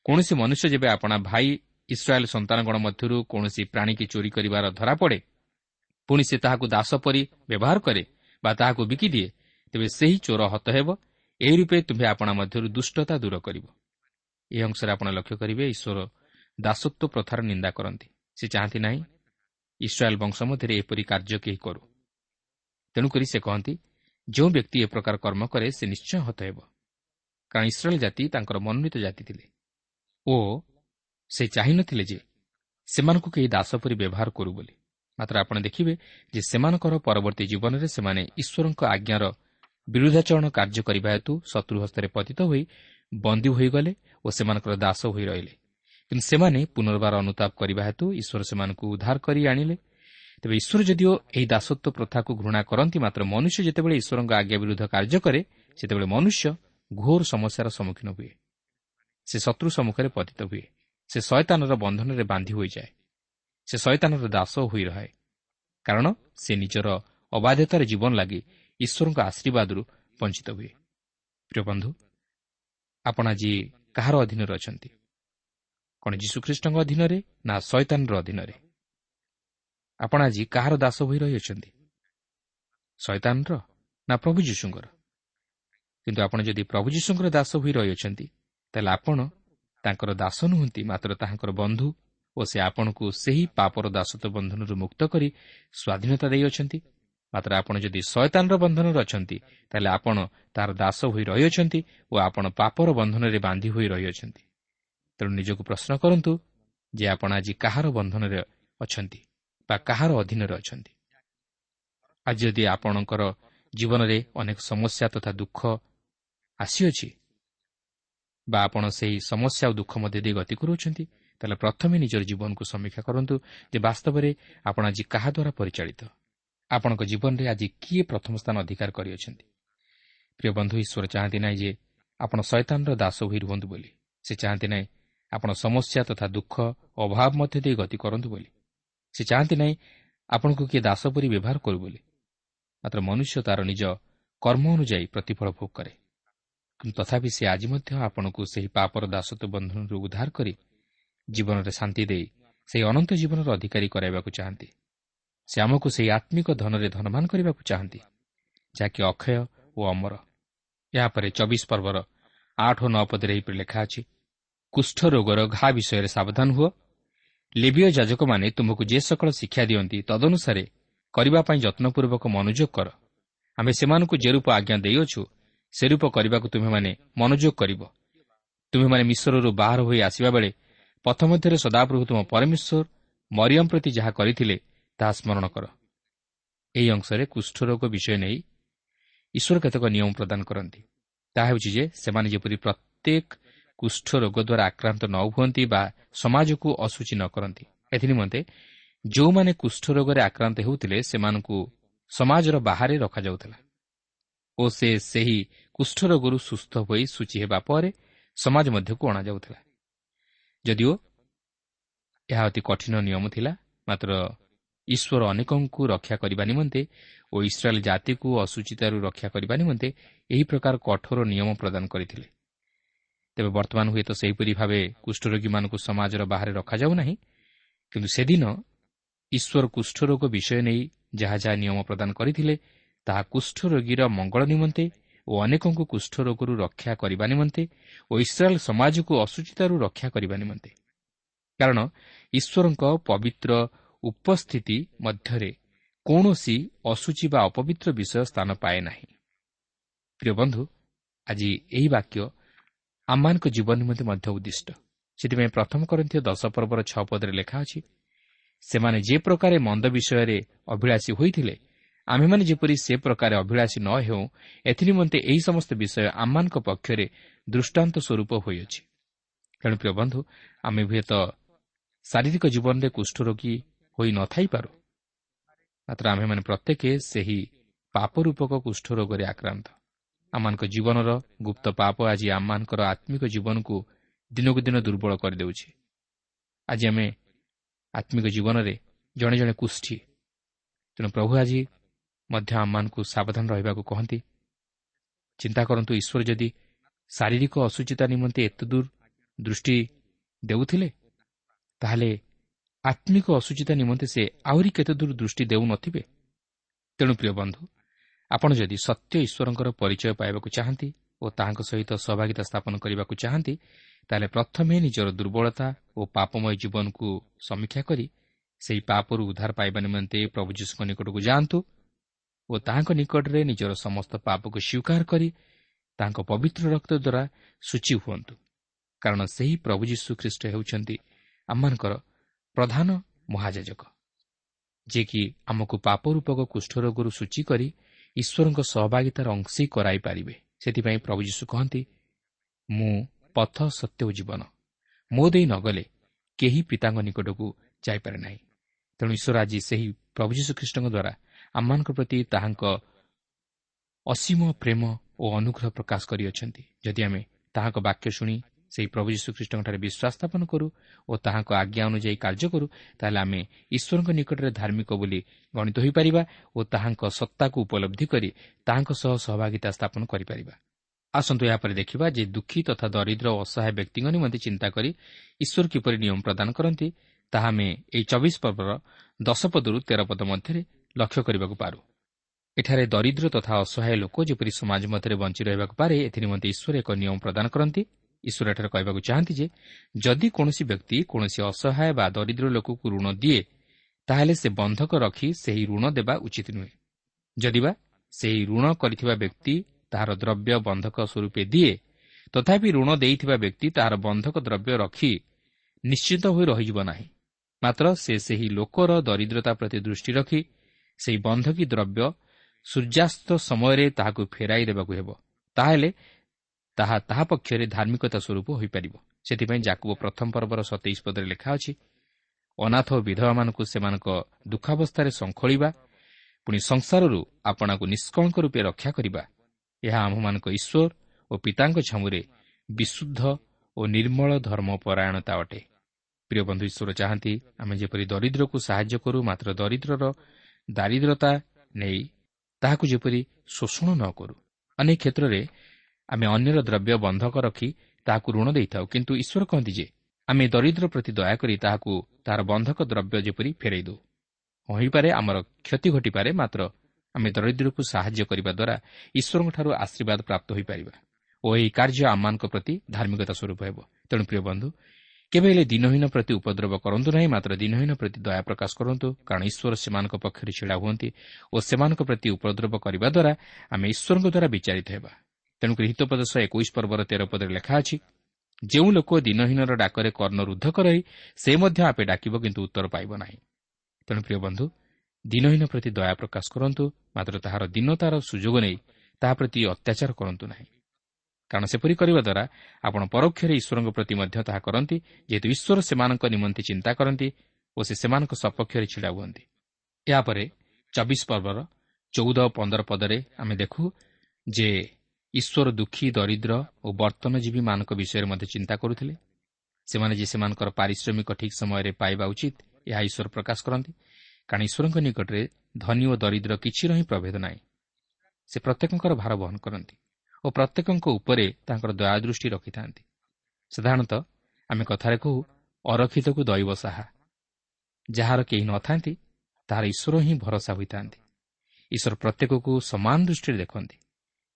କୌଣସି ମନୁଷ୍ୟ ଯେବେ ଆପଣା ଭାଇ ଇସ୍ରାଏଲ୍ ସନ୍ତାନଗଣ ମଧ୍ୟରୁ କୌଣସି ପ୍ରାଣୀକି ଚୋରି କରିବାର ଧରାପଡ଼େ ପୁଣି ସେ ତାହାକୁ ଦାସ ପରି ବ୍ୟବହାର କରେ ବା ତାହାକୁ ବିକିଦିଏ ତେବେ ସେହି ଚୋର ହତ ହେବ। ଏହି ରୂପେ ତୁମ୍ଭେ ଆପଣା ମଧ୍ୟରୁ ଦୁଷ୍ଟତା ଦୂର କରିବ। ଏହି ଅଂଶରେ ଆପଣ ଲକ୍ଷ୍ୟ କରିବେ ଈଶ୍ୱର ଦାସତ୍ୱ ପ୍ରଥାର ନିନ୍ଦା କରନ୍ତି। ସେ ଚାହାନ୍ତି ନାହିଁ ଇସ୍ରାଏଲ୍ ବଂଶ ମଧ୍ୟରେ ଏପରି କାର୍ଯ୍ୟ କେହି କରୁ। ତେଣୁକରି ସେ କହନ୍ତି ଯେଉଁ ବ୍ୟକ୍ତି ଏ ପ୍ରକାର କର୍ମ କରେ ସେ ନିଶ୍ଚୟ ହତ ହେବ। କାରଣ ଇସ୍ରାଏଲ୍ ଜାତି ତାଙ୍କର ମନୋନୀତ ଜାତି ଥିଲେ। ଓ ସେ ଚାହିଁନଥିଲେ ଯେ ସେମାନଙ୍କୁ କେହି ଦାସ ପରି ବ୍ୟବହାର କରୁ ବୋଲି। ମାତ୍ର ଆପଣ ଦେଖିବେ ଯେ ସେମାନଙ୍କର ପରବର୍ତ୍ତୀ ଜୀବନରେ ସେମାନେ ଈଶ୍ୱରଙ୍କ ଆଜ୍ଞାର ବିରୁଦ୍ଧାଚରଣ କାର୍ଯ୍ୟ କରିବା ହେତୁ ଶତ୍ରୁ ହସ୍ତରେ ପତିତ ହୋଇ ବନ୍ଦୀ ହୋଇଗଲେ ଓ ସେମାନଙ୍କର ଦାସ ହୋଇ ରହିଲେ। କିନ୍ତୁ ସେମାନେ ପୁନର୍ବାର ଅନୁତାପ କରିବା ହେତୁ ଈଶ୍ୱର ସେମାନଙ୍କୁ ଉଦ୍ଧାର କରି ଆଣିଲେ। ତେବେ ଈଶ୍ୱର ଯଦିଓ ଏହି ଦାସତ୍ୱ ପ୍ରଥାକୁ ଘୃଣା କରନ୍ତି ମାତ୍ର ମନୁଷ୍ୟ ଯେତେବେଳେ ଈଶ୍ୱରଙ୍କ ଆଜ୍ଞା ବିରୁଦ୍ଧ କାର୍ଯ୍ୟ କରେ ସେତେବେଳେ ମନୁଷ୍ୟ ଘୋର ସମସ୍ୟାର ସମ୍ମୁଖୀନ ହୁଏ। ସେ ଶତ୍ରୁ ସମ୍ମୁଖରେ ପତିତ ହୁଏ। ସେ ଶୟତାନର ବନ୍ଧନରେ ବାନ୍ଧି ହୋଇଯାଏ। ସେ ଶୟତାନର ଦାସ ହୋଇ ରହେ। କାରଣ ସେ ନିଜର ଅବାଧ୍ୟତାର ଜୀବନ ଲାଗି ଈଶ୍ୱରଙ୍କ ଆଶୀର୍ବାଦରୁ ବଞ୍ଚିତ ହୁଏ। ପ୍ରିୟ ବନ୍ଧୁ ଆପଣ ଆଜି କାହାର ଅଧୀନରେ ଅଛନ୍ତି? କ'ଣ ଯୀଶୁଖ୍ରୀଷ୍ଟଙ୍କ ଅଧୀନରେ ନା ଶୈତାନର ଅଧୀନରେ? ଆପଣ ଆଜି କାହାର ଦାସ ହୋଇ ରହିଅଛନ୍ତି? ଶୈତାନର ନା ପ୍ରଭୁ ଯୀଶୁଙ୍କର? କିନ୍ତୁ ଆପଣ ଯଦି ପ୍ରଭୁ ଯୀଶୁଙ୍କର ଦାସ ହୋଇ ରହିଅଛନ୍ତି ତାହେଲେ ଆପଣ ତାଙ୍କର ଦାସ ନୁହନ୍ତି ମାତ୍ର ତାହାଙ୍କର ବନ୍ଧୁ ଓ ସେ ଆପଣଙ୍କୁ ସେହି ପାପର ଦାସତ୍ୱ ବନ୍ଧନରୁ ମୁକ୍ତ କରି ସ୍ୱାଧୀନତା ଦେଇଅଛନ୍ତି। ମାତ୍ର ଆପଣ ଯଦି ଶୟତାନର ବନ୍ଧନରେ ଅଛନ୍ତି ତାହେଲେ ଆପଣ ତାହାର ଦାସ ହୋଇ ରହିଅଛନ୍ତି ଓ ଆପଣ ପାପର ବନ୍ଧନରେ ବାନ୍ଧି ହୋଇ ରହିଅଛନ୍ତି। ତେଣୁ ନିଜକୁ ପ୍ରଶ୍ନ କରନ୍ତୁ ଯେ ଆପଣ ଆଜି କାହାର ବନ୍ଧନରେ ଅଛନ୍ତି ବା କାହାର ଅଧୀନରେ ଅଛନ୍ତି। ଆଜି ଯଦି ଆପଣଙ୍କର ଜୀବନରେ ଅନେକ ସମସ୍ୟା ତଥା ଦୁଃଖ ଆସିଅଛି ବା ଆପଣ ସେହି ସମସ୍ୟା ଓ ଦୁଃଖ ମଧ୍ୟ ଦେଇ ଗତି କରୁଅଛନ୍ତି ତାହେଲେ ପ୍ରଥମେ ନିଜର ଜୀବନକୁ ସମୀକ୍ଷା କରନ୍ତୁ ଯେ ବାସ୍ତବରେ ଆପଣ ଆଜି କାହା ଦ୍ୱାରା ପରିଚାଳିତ? ଆପଣଙ୍କ ଜୀବନରେ ଆଜି କିଏ ପ୍ରଥମ ସ୍ଥାନ ଅଧିକାର କରିଅଛନ୍ତି? ପ୍ରିୟ ବନ୍ଧୁ ଈଶ୍ୱର ଚାହାନ୍ତି ନାହିଁ ଯେ ଆପଣ ଶୈତାନର ଦାସ ହୋଇ ରୁହନ୍ତୁ ବୋଲି। ସେ ଚାହାନ୍ତି ନାହିଁ ଆପଣ ସମସ୍ୟା ତଥା ଦୁଃଖ ଅଭାବ ମଧ୍ୟ ଦେଇ ଗତି କରନ୍ତୁ ବୋଲି। ସେ ଚାହାନ୍ତି ନାହିଁ ଆପଣଙ୍କୁ କିଏ ଦାସ ପରି ବ୍ୟବହାର କରୁ ବୋଲି। ମାତ୍ର ମନୁଷ୍ୟ ତା'ର ନିଜ କର୍ମ ଅନୁଯାୟୀ ପ୍ରତିଫଳ ଭୋଗ କରେ। କିନ୍ତୁ ତଥାପି ସେ ଆଜି ମଧ୍ୟ ଆପଣଙ୍କୁ ସେହି ପାପର ଦାସତ୍ୱ ବନ୍ଧନରୁ ଉଦ୍ଧାର କରି ଜୀବନରେ ଶାନ୍ତି ଦେଇ ସେହି ଅନନ୍ତ ଜୀବନର ଅଧିକାରୀ କରାଇବାକୁ ଚାହାନ୍ତି। ସେ ଆମକୁ ସେହି ଆତ୍ମିକ ଧନରେ ଧନମାନ କରିବାକୁ ଚାହାନ୍ତି ଯାହାକି ଅକ୍ଷୟ ଓ ଅମର। ଏହାପରେ ଚବିଶ ପର୍ବର ଆଠ ଓ ନଅ ପଦରେ ଏହିପରି ଲେଖା ଅଛି କୁଷ୍ଠ ରୋଗର ଘା ବିଷୟରେ ସାବଧାନ ହୁଅ। ଲିବିୟ ଯାଜକମାନେ ତୁମକୁ ଯେ ସକଳ ଶିକ୍ଷା ଦିଅନ୍ତି ତଦନୁସାରେ କରିବା ପାଇଁ ଯତ୍ନପୂର୍ବକ ମନୋଯୋଗ କର। ଆମେ ସେମାନଙ୍କୁ ଯେ ରୂପ ଆଜ୍ଞା ଦେଇଅଛୁ ସେ ରୂପ କରିବାକୁ ତୁମେମାନେ ମନୋଯୋଗ କରିବ। ତୁମେମାନେ ମିଶ୍ରରୁ ବାହାର ହୋଇ ଆସିବା ବେଳେ ପଥ ମଧ୍ୟରେ ସଦାପ୍ରଭୁ ତୁମ ପରମେଶ୍ୱର ମରିୟମ ପ୍ରତି ଯାହା କରିଥିଲେ ତାହା ସ୍ମରଣ କର। ଏହି ଅଂଶରେ କୁଷ୍ଠରୋଗ ବିଷୟ ନେଇ ଈଶ୍ୱର କେତେକ ନିୟମ ପ୍ରଦାନ କରନ୍ତି। ତାହା ହେଉଛି ଯେ ସେମାନେ ଯେପରି ପ୍ରତ୍ୟେକ କୁଷ୍ଠ ରୋଗ ଦ୍ୱାରା ଆକ୍ରାନ୍ତ ନ ହୁଅନ୍ତି ବା ସମାଜକୁ ଅସୂଚୀ ନ କରନ୍ତି ଏଥିନିମନ୍ତେ ଯେଉଁମାନେ କୁଷ୍ଠ ରୋଗରେ ଆକ୍ରାନ୍ତ ହେଉଥିଲେ ସେମାନଙ୍କୁ ସମାଜର ବାହାରେ ରଖାଯାଉଥିଲା। ଓ ସେ ସେହି କୁଷ୍ଠ ରୋଗରୁ ସୁସ୍ଥ ହୋଇ ସୂଚୀ ହେବା ପରେ ସମାଜ ମଧ୍ୟକୁ ଅଣାଯାଉଥିଲା। ଯଦିଓ ଏହା ଅତି କଠିନ ନିୟମ ଥିଲା ମାତ୍ର ଈଶ୍ୱର ଅନେକଙ୍କୁ ରକ୍ଷା କରିବା ନିମନ୍ତେ ଓ ଇସ୍ରାଏଲ୍ ଜାତିକୁ ଅସୁଚିତାରୁ ରକ୍ଷା କରିବା ନିମନ୍ତେ ଏହି ପ୍ରକାର କଠୋର ନିୟମ ପ୍ରଦାନ କରିଥିଲେ। ତେବେ ବର୍ତ୍ତମାନ ହୁଏତ ସେହିପରି ଭାବେ କୁଷ୍ଠରୋଗୀମାନଙ୍କୁ ସମାଜର ବାହାରେ ରଖାଯାଉ ନାହିଁ କିନ୍ତୁ ସେଦିନ ଈଶ୍ୱର କୁଷ୍ଠରୋଗ ବିଷୟ ନେଇ ଯାହା ଯାହା ନିୟମ ପ୍ରଦାନ କରିଥିଲେ ତାହା କୁଷ୍ଠରୋଗୀର ମଙ୍ଗଳ ନିମନ୍ତେ ଓ ଅନେକଙ୍କୁ କୁଷ୍ଠରୋଗରୁ ରକ୍ଷା କରିବା ନିମନ୍ତେ ଓ ଇସ୍ରାଏଲ୍ ସମାଜକୁ ଅସୁଚିତାରୁ ରକ୍ଷା କରିବା ନିମନ୍ତେ। କାରଣ ଈଶ୍ୱରଙ୍କ ପବିତ୍ର ଉପସ୍ଥିତି ମଧ୍ୟରେ କୌଣସି ଅସୁଚି ବା ଅପବିତ୍ର ବିଷୟ ସ୍ଥାନ ପାଏ ନାହିଁ। ପ୍ରିୟ ବନ୍ଧୁ ଆଜି ଏହି ବାକ୍ୟ ଆମମାନଙ୍କ ଜୀବନ ନିମନ୍ତେ ମଧ୍ୟ ଉଦ୍ଦିଷ୍ଟ। ସେଥିପାଇଁ ପ୍ରଥମ କରନ୍ତି ଦଶ ପର୍ବର ଛଅ ପଦରେ ଲେଖା ଅଛି ସେମାନେ ଯେ ପ୍ରକାରେ ମନ୍ଦ ବିଷୟରେ ଅଭିଳାଷୀ ହୋଇଥିଲେ ଆମ୍ଭେମାନେ ଯେପରି ସେ ପ୍ରକାର ଅଭିଳାଷୀ ନ ହେଉ ଏଥିନିମନ୍ତେ ଏହି ସମସ୍ତ ବିଷୟ ଆମମାନଙ୍କ ପକ୍ଷରେ ଦୃଷ୍ଟାନ୍ତ ସ୍ୱରୂପ ହୋଇଅଛି। ତେଣୁ ପ୍ରିୟ ବନ୍ଧୁ ଆମେ ହୁଏତ ଶାରୀରିକ ଜୀବନରେ କୁଷ୍ଠରୋଗୀ ହୋଇ ନଥାଇପାରୁ ମାତ୍ର ଆମ୍ଭେମାନେ ପ୍ରତ୍ୟେକ ସେହି ପାପ ରୂପକ କୁଷ୍ଠ ରୋଗରେ ଆକ୍ରାନ୍ତ। ଆମମାନଙ୍କ ଜୀବନର ଗୁପ୍ତ ପାପ ଆଜି ଆମମାନଙ୍କର ଆତ୍ମିକ ଜୀବନକୁ ଦିନକୁ ଦିନ ଦୁର୍ବଳ କରିଦେଉଛି। ଆଜି ଆମେ ଆତ୍ମିକ ଜୀବନରେ ଜଣେ ଜଣେ କୁଷ୍ଠୀ। ତେଣୁ ପ୍ରଭୁ ଆଜି ମଧ୍ୟ ଆମମାନଙ୍କୁ ସାବଧାନ ରହିବାକୁ କହନ୍ତି। ଚିନ୍ତା କରନ୍ତୁ ଈଶ୍ୱର ଯଦି ଶାରୀରିକ ଅସୁଚିତା ନିମନ୍ତେ ଏତେ ଦୂର ଦୃଷ୍ଟି ଦେଉଥିଲେ ତାହେଲେ ଆତ୍ମିକ ଅସୁଚିତା ନିମନ୍ତେ ସେ ଆହୁରି କେତେ ଦୂର ଦୃଷ୍ଟି ଦେଉନଥିବେ ତେଣୁ ପ୍ରିୟ ବନ୍ଧୁ ଆପଣ ଯଦି ସତ୍ୟ ଈଶ୍ୱରଙ୍କର ପରିଚୟ ପାଇବାକୁ ଚାହାନ୍ତି ଓ ତାହାଙ୍କ ସହିତ ସହଭାଗିତା ସ୍ଥାପନ କରିବାକୁ ଚାହାନ୍ତି ତାହେଲେ ପ୍ରଥମେ ନିଜର ଦୁର୍ବଳତା ଓ ପାପମୟ ଜୀବନକୁ ସମୀକ୍ଷା କରି ସେହି ପାପରୁ ଉଦ୍ଧାର ପାଇବା ନିମନ୍ତେ ପ୍ରଭୁ ଯୀଶୁଙ୍କ ନିକଟକୁ ଯାଆନ୍ତୁ ଓ ତାହାଙ୍କ ନିକଟରେ ନିଜର ସମସ୍ତ ପାପକୁ ସ୍ୱୀକାର କରି ତାଙ୍କ ପବିତ୍ର ରକ୍ତ ଦ୍ୱାରା ସୂଚୀ ହୁଅନ୍ତୁ। କାରଣ ସେହି ପ୍ରଭୁ ଯୀଶୁ ଖ୍ରୀଷ୍ଟ ହେଉଛନ୍ତି ଆମମାନଙ୍କର ପ୍ରଧାନ ମହାଯାଜକ ଯିଏକି ଆମକୁ ପାପ ରୂପକ କୁଷ୍ଠରୋଗରୁ ସୂଚୀ କରି ଈଶ୍ୱରଙ୍କ ସହଭାଗିତାର ଅଂଶୀ କରାଇପାରିବେ ସେଥିପାଇଁ ପ୍ରଭୁ ଯୀଶୁ କହନ୍ତି ମୁଁ ପଥ ସତ୍ୟ ଓ ଜୀବନ। ମୋ ଦେଇ ନଗଲେ କେହି ପିତାଙ୍କ ନିକଟକୁ ଯାଇପାରେ ନାହିଁ। ତେଣୁ ଈଶ୍ୱର ଆଜି ସେହି ପ୍ରଭୁ ଯୀଶୁଖ୍ରୀଷ୍ଟଙ୍କ ଦ୍ୱାରା ଆମମାନଙ୍କ ପ୍ରତି ତାହାଙ୍କ ଅସୀମ ପ୍ରେମ ଓ ଅନୁଗ୍ରହ ପ୍ରକାଶ କରିଅଛନ୍ତି। ଯଦି ଆମେ ତାହାଙ୍କ ବାକ୍ୟ ଶୁଣି ସେହି ପ୍ରଭୁ ଯୀଶୁଖ୍ରୀଷ୍ଟଙ୍କଠାରେ ବିଶ୍ୱାସ ସ୍ଥାପନ କରୁ ଓ ତାହାଙ୍କ ଆଜ୍ଞା ଅନୁଯାୟୀ କାର୍ଯ୍ୟ କରୁ ତାହେଲେ ଆମେ ଈଶ୍ୱରଙ୍କ ନିକଟରେ ଧାର୍ମିକ ବୋଲି ଗଣିତ ହୋଇପାରିବା ଓ ତାହାଙ୍କ ସତ୍ତାକୁ ଉପଲବ୍ଧି କରି ତାହାଙ୍କ ସହ ସହଭାଗିତା ସ୍ଥାପନ କରିପାରିବା। ଆସନ୍ତୁ ଏହାପରେ ଦେଖିବା ଯେ ଦୁଃଖୀ ତଥା ଦରିଦ୍ର ଓ ଅସହାୟ ବ୍ୟକ୍ତିଙ୍କ ନିମନ୍ତେ ଚିନ୍ତା କରି ଈଶ୍ୱର କିପରି ନିୟମ ପ୍ରଦାନ କରନ୍ତି ତାହା ଆମେ ଏହି ଚବିଶ ପର୍ବର ଦଶ ପଦରୁ ତେର ପଦ ମଧ୍ୟରେ ଲକ୍ଷ୍ୟ କରିବାକୁ ପାରୁ। ଏଠାରେ ଦରିଦ୍ର ତଥା ଅସହାୟ ଲୋକ ଯେପରି ସମାଜ ମଧ୍ୟରେ ବଞ୍ଚି ରହିବାକୁ ପାରେ ଏଥିନିମନ୍ତେ ଈଶ୍ୱର ଏକ ନିୟମ ପ୍ରଦାନ କରନ୍ତି। ଈଶ୍ୱର ଏଠାରେ କହିବାକୁ ଚାହାନ୍ତି ଯେ ଯଦି କୌଣସି ବ୍ୟକ୍ତି କୌଣସି ଅସହାୟ ବା ଦରିଦ୍ର ଲୋକକୁ ଋଣ ଦିଏ ତାହେଲେ ସେ ବନ୍ଧକ ରଖି ସେହି ଋଣ ଦେବା ଉଚିତ ନୁହେଁ। ଯଦିବା ସେହି ଋଣ କରିଥିବା ବ୍ୟକ୍ତି ତାହାର ଦ୍ରବ୍ୟ ବନ୍ଧକ ସ୍ୱରୂପେ ଦିଏ ତଥାପି ଋଣ ଦେଇଥିବା ବ୍ୟକ୍ତି ତାହାର ବନ୍ଧକ ଦ୍ରବ୍ୟ ରଖି ନିଶ୍ଚିତ ହୋଇ ରହିଯିବ ନାହିଁ। ମାତ୍ର ସେ ସେହି ଲୋକର ଦରିଦ୍ରତା ପ୍ରତି ଦୃଷ୍ଟି ରଖି ସେହି ବନ୍ଧକୀ ଦ୍ରବ୍ୟ ସୂର୍ଯ୍ୟାସ୍ତ ସମୟରେ ତାହାକୁ ଫେରାଇ ଦେବାକୁ ହେବ। ତାହେଲେ ତାହା ତାହା ପକ୍ଷରେ ଧାର୍ମିକତା ସ୍ୱରୂପ ହୋଇପାରିବ। ସେଥିପାଇଁ ଯାକୁ ପ୍ରଥମ ପର୍ବର ସତେଇଶ ପଦରେ ଲେଖା ଅଛି ଅନାଥ ଓ ବିଧବାମାନଙ୍କୁ ସେମାନଙ୍କ ଦୁଃଖାବସ୍ଥାରେ ଶଙ୍ଖଳିବା ପୁଣି ସଂସାରରୁ ଆପଣାକୁ ନିଷ୍କଳଙ୍କ ରୂପେ ରକ୍ଷା କରିବା ଏହା ଆମ୍ଭମାନଙ୍କ ଈଶ୍ୱର ଓ ପିତାଙ୍କ ଛାମୁରେ ବିଶୁଦ୍ଧ ଓ ନିର୍ମଳ ଧର୍ମପରାୟଣତା ଅଟେ। ପ୍ରିୟ ବନ୍ଧୁ ଈଶ୍ୱର ଚାହାନ୍ତି ଆମେ ଯେପରି ଦରିଦ୍ରକୁ ସାହାଯ୍ୟ କରୁ ମାତ୍ର ଦରିଦ୍ରର ଦାରିଦ୍ରତା ନେଇ ତାହାକୁ ଯେପରି ଶୋଷଣ ନ କରୁ। ଅନେକ କ୍ଷେତ୍ରରେ ଆମେ ଅନ୍ୟର ଦ୍ରବ୍ୟ ବନ୍ଧକ ରଖି ତାହାକୁ ଋଣ ଦେଇଥାଉ କିନ୍ତୁ ଈଶ୍ୱର କହନ୍ତି ଯେ ଆମେ ଦରିଦ୍ର ପ୍ରତି ଦୟାକରି ତାହାକୁ ତାହାର ବନ୍ଧକ ଦ୍ରବ୍ୟ ଯେପରି ଫେରାଇ ଦେଉ। ହୋଇପାରେ ଆମର କ୍ଷତି ଘଟିପାରେ ମାତ୍ର ଆମେ ଦରିଦ୍ରକୁ ସାହାଯ୍ୟ କରିବା ଦ୍ୱାରା ଈଶ୍ୱରଙ୍କଠାରୁ ଆଶୀର୍ବାଦ ପ୍ରାପ୍ତ ହୋଇପାରିବା। ଓ ଏହି କାର୍ଯ୍ୟ ଆମମାନଙ୍କ ପ୍ରତି ଧାର୍ମିକତା ସ୍ୱରୂପ ହେବ। ତେଣୁ ପ୍ରିୟ ବନ୍ଧୁ କେବେ ହେଲେ ଦିନହୀନ ପ୍ରତି ଉପଦ୍ରବ କରନ୍ତୁ ନାହିଁ ମାତ୍ର ଦିନହୀନ ପ୍ରତି ଦୟା ପ୍ରକାଶ କରନ୍ତୁ କାରଣ ଈଶ୍ୱର ସେମାନଙ୍କ ପକ୍ଷରେ ଛିଡ଼ା ହୁଅନ୍ତି ଓ ସେମାନଙ୍କ ପ୍ରତି ଉପଦ୍ରବ କରିବା ଦ୍ୱାରା ଆମେ ଈଶ୍ୱରଙ୍କ ଦ୍ୱାରା ବିଚାରିତ ହେବା। ତେଣୁକରି ହିତୋପଦେଶ ଏକୋଇଶ ପର୍ବର ତେର ପଦରେ ଲେଖା ଅଛି ଯେଉଁ ଲୋକ ଦିନହୀନର ଡାକରେ କର୍ଣ୍ଣ ରୁଦ୍ଧ କରାଇ ସେ ମଧ୍ୟ ଆପେ ଡାକିବ କିନ୍ତୁ ଉତ୍ତର ପାଇବ ନାହିଁ। ତେଣୁ ପ୍ରିୟ ବନ୍ଧୁ ଦିନହୀନ ପ୍ରତି ଦୟା ପ୍ରକାଶ କରନ୍ତୁ ମାତ୍ର ତାହାର ଦିନତାର ସୁଯୋଗ ନେଇ ତାହା ପ୍ରତି ଅତ୍ୟାଚାର କରନ୍ତୁ ନାହିଁ। କାରଣ ସେପରି କରିବା ଦ୍ୱାରା ଆପଣ ପରୋକ୍ଷରେ ଈଶ୍ୱରଙ୍କ ପ୍ରତି ମଧ୍ୟ ତାହା କରନ୍ତି ଯେହେତୁ ଈଶ୍ୱର ସେମାନଙ୍କ ନିମନ୍ତେ ଚିନ୍ତା କରନ୍ତି ଓ ସେ ସେମାନଙ୍କ ସପକ୍ଷରେ ଛିଡ଼ା ହୁଅନ୍ତି। ଏହାପରେ ଚବିଶ ପର୍ବର ଚଉଦ ଓ ପନ୍ଦର ପଦରେ ଆମେ ଦେଖୁ ଯେ ଈଶ୍ୱର ଦୁଃଖୀ ଦରିଦ୍ର ଓ ବର୍ତ୍ତନଜୀବୀମାନଙ୍କ ବିଷୟରେ ମଧ୍ୟ ଚିନ୍ତା କରୁଥିଲେ। ସେମାନେ ଯେ ସେମାନଙ୍କର ପାରିଶ୍ରମିକ ଠିକ୍ ସମୟରେ ପାଇବା ଉଚିତ ଏହା ଈଶ୍ୱର ପ୍ରକାଶ କରନ୍ତି। କାରଣ ଈଶ୍ୱରଙ୍କ ନିକଟରେ ଧନୀ ଓ ଦରିଦ୍ର କିଛିର ହିଁ ପ୍ରଭେଦ ନାହିଁ। ସେ ପ୍ରତ୍ୟେକଙ୍କର ଭାର ବହନ କରନ୍ତି। ଓ ପ୍ରତ୍ୟେକଙ୍କ ଉପରେ ତାଙ୍କର ଦୟାଦୃଷ୍ଟି ରଖିଥାନ୍ତି। ସାଧାରଣତଃ ଆମେ କଥାରେ କହୁ ଅରକ୍ଷିତକୁ ଦୈବ ସାହା। ଯାହାର କେହି ନଥାନ୍ତି ତାହାର ଈଶ୍ୱର ହିଁ ଭରସା ହୋଇଥାନ୍ତି। ଈଶ୍ୱର ପ୍ରତ୍ୟେକକୁ ସମାନ ଦୃଷ୍ଟିରେ ଦେଖନ୍ତି।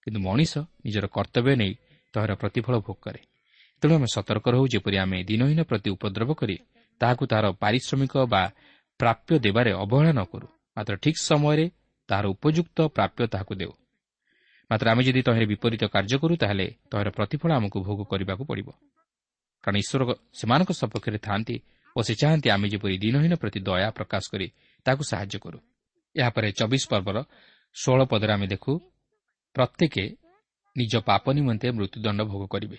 କିନ୍ତୁ ମଣିଷ ନିଜର କର୍ତ୍ତବ୍ୟ ନେଇ ତହିଁର ପ୍ରତିଫଳ ଭୋଗ କରେ। ତେଣୁ ଆମେ ସତର୍କ ରହୁ ଯେପରି ଆମେ ଦିନହୀନ ପ୍ରତି ଉପଦ୍ରବ କରି ତାହାକୁ ତାହାର ପାରିଶ୍ରମିକ ବା ପ୍ରାପ୍ୟ ଦେବାରେ ଅବହେଳା ନ କରୁ। ମାତ୍ର ଠିକ୍ ସମୟରେ ତାହାର ଉପଯୁକ୍ତ ପ୍ରାପ୍ୟ ତାହାକୁ ଦେଉ। ମାତ୍ର ଆମେ ଯଦି ତହିଁରେ ବିପରୀତ କାର୍ଯ୍ୟ କରୁ ତାହେଲେ ତହିଁର ପ୍ରତିଫଳ ଆମକୁ ଭୋଗ କରିବାକୁ ପଡ଼ିବ। କାରଣ ଈଶ୍ୱର ସେମାନଙ୍କ ସପକ୍ଷରେ ଥାନ୍ତି ଓ ସେ ଚାହାନ୍ତି ଆମେ ଯେପରି ଦିନହୀନ ପ୍ରତି ଦୟା ପ୍ରକାଶ କରି ତାହାକୁ ସାହାଯ୍ୟ କରୁ। ଏହାପରେ ଚବିଶ ପର୍ବର ଷୋହଳ ପଦରେ ଆମେ ଦେଖୁ ପ୍ରତ୍ୟେକ ନିଜ ପାପ ନିମନ୍ତେ ମୃତ୍ୟୁଦଣ୍ଡ ଭୋଗ କରିବେ।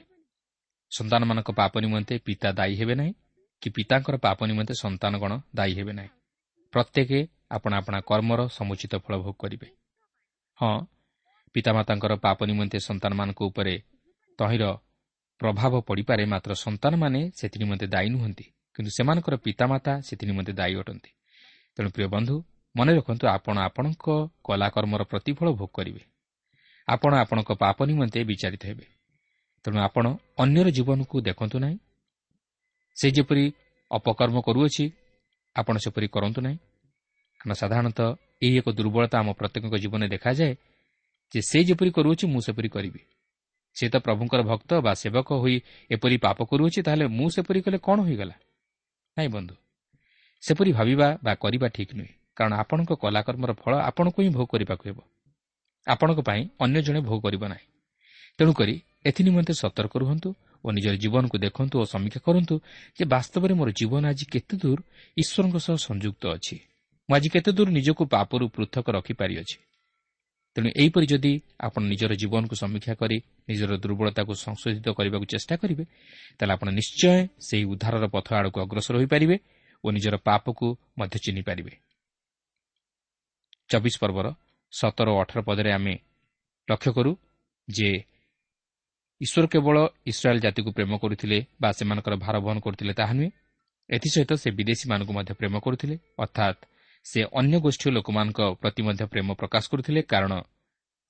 ସନ୍ତାନମାନଙ୍କ ପାପ ନିମନ୍ତେ ପିତା ଦାୟୀ ହେବେ ନାହିଁ କି ପିତାଙ୍କର ପାପ ନିମନ୍ତେ ସନ୍ତାନଗଣ ଦାୟୀ ହେବେ ନାହିଁ। ପ୍ରତ୍ୟେକ ଆପଣ ଆପଣା କର୍ମର ସମୁଚିତ ଫଳ ଭୋଗ କରିବେ। ହଁ ପିତାମାତାଙ୍କର ପାପ ନିମନ୍ତେ ସନ୍ତାନମାନଙ୍କ ଉପରେ ତହିଁର ପ୍ରଭାବ ପଡ଼ିପାରେ ମାତ୍ର ସନ୍ତାନମାନେ ସେଥି ନିମନ୍ତେ ଦାୟୀ ନୁହନ୍ତି କିନ୍ତୁ ସେମାନଙ୍କର ପିତାମାତା ସେଥି ନିମନ୍ତେ ଦାୟୀ ଅଟନ୍ତି। ତେଣୁ ପ୍ରିୟ ବନ୍ଧୁ ମନେ ରଖନ୍ତୁ ଆପଣ ଆପଣଙ୍କ କଲାକର୍ମର ପ୍ରତିଫଳ ଭୋଗ କରିବେ। ଆପଣ ଆପଣଙ୍କ ପାପ ନିମନ୍ତେ ବିଚାରିତ ହେବେ। ତେଣୁ ଆପଣ ଅନ୍ୟର ଜୀବନକୁ ଦେଖନ୍ତୁ ନାହିଁ। ସେ ଯେପରି ଅପକର୍ମ କରୁଅଛି ଆପଣ ସେପରି କରନ୍ତୁ ନାହିଁ। କାରଣ ସାଧାରଣତଃ ଏହି ଏକ ଦୁର୍ବଳତା ଆମ ପ୍ରତ୍ୟେକଙ୍କ ଜୀବନରେ ଦେଖାଯାଏ। ଯେ ସେ ଯେପରି କରୁଅଛି ମୁଁ ସେପରି କରିବି। ସେ ତ ପ୍ରଭୁଙ୍କର ଭକ୍ତ ବା ସେବକ ହୋଇ ଏପରି ପାପ କରୁଅଛି ତାହେଲେ ମୁଁ ସେପରି କଲେ କ'ଣ ହୋଇଗଲା? ନାଇଁ ବନ୍ଧୁ ସେପରି ଭାବିବା ବା କରିବା ଠିକ୍ ନୁହେଁ। କାରଣ ଆପଣଙ୍କ କଲାକର୍ମର ଫଳ ଆପଣଙ୍କୁ ହିଁ ଭୋଗ କରିବାକୁ ହେବ। ଆପଣଙ୍କ ପାଇଁ ଅନ୍ୟ ଜଣେ ଭୋଗ କରିବ ନାହିଁ। ତେଣୁକରି ଏଥିନିମନ୍ତେ ସତର୍କ ରୁହନ୍ତୁ ଓ ନିଜର ଜୀବନକୁ ଦେଖନ୍ତୁ ଓ ସମୀକ୍ଷା କରନ୍ତୁ ଯେ ବାସ୍ତବରେ ମୋର ଜୀବନ ଆଜି କେତେ ଦୂର ଈଶ୍ୱରଙ୍କ ସହ ସଂଯୁକ୍ତ ଅଛି। ମୁଁ ଆଜି କେତେ ଦୂର ନିଜକୁ ପାପରୁ ପୃଥକ ରଖିପାରିଅଛି। ତେଣୁ ଏହିପରି ଯଦି ଆପଣ ନିଜର ଜୀବନକୁ ସମୀକ୍ଷା କରି ନିଜର ଦୁର୍ବଳତାକୁ ସଂଶୋଧିତ କରିବାକୁ ଚେଷ୍ଟା କରିବେ ତାହେଲେ ଆପଣ ନିଶ୍ଚୟ ସେହି ଉଦ୍ଧାରର ପଥ ଆଡ଼କୁ ଅଗ୍ରସର ହୋଇପାରିବେ ଓ ନିଜର ପାପକୁ ମଧ୍ୟ ଚିହ୍ନିପାରିବେ ଚବିଶ ପର୍ବର ସତର ଓ ଅଠର ପଦରେ ଆମେ ଲକ୍ଷ୍ୟ କରୁ ଯେ ଈଶ୍ୱର କେବଳ ଇସ୍ରାଏଲ୍ ଜାତିକୁ ପ୍ରେମ କରୁଥିଲେ ବା ସେମାନଙ୍କର ଭାର ବହନ କରୁଥିଲେ ତାହା ନୁହେଁ। ଏଥିସହିତ ସେ ବିଦେଶୀମାନଙ୍କୁ ମଧ୍ୟ ପ୍ରେମ କରୁଥିଲେ। ଅର୍ଥାତ୍ ସେ ଅନ୍ୟ ଗୋଷ୍ଠୀ ଲୋକମାନଙ୍କ ପ୍ରତି ମଧ୍ୟ ପ୍ରେମ ପ୍ରକାଶ କରୁଥିଲେ କାରଣ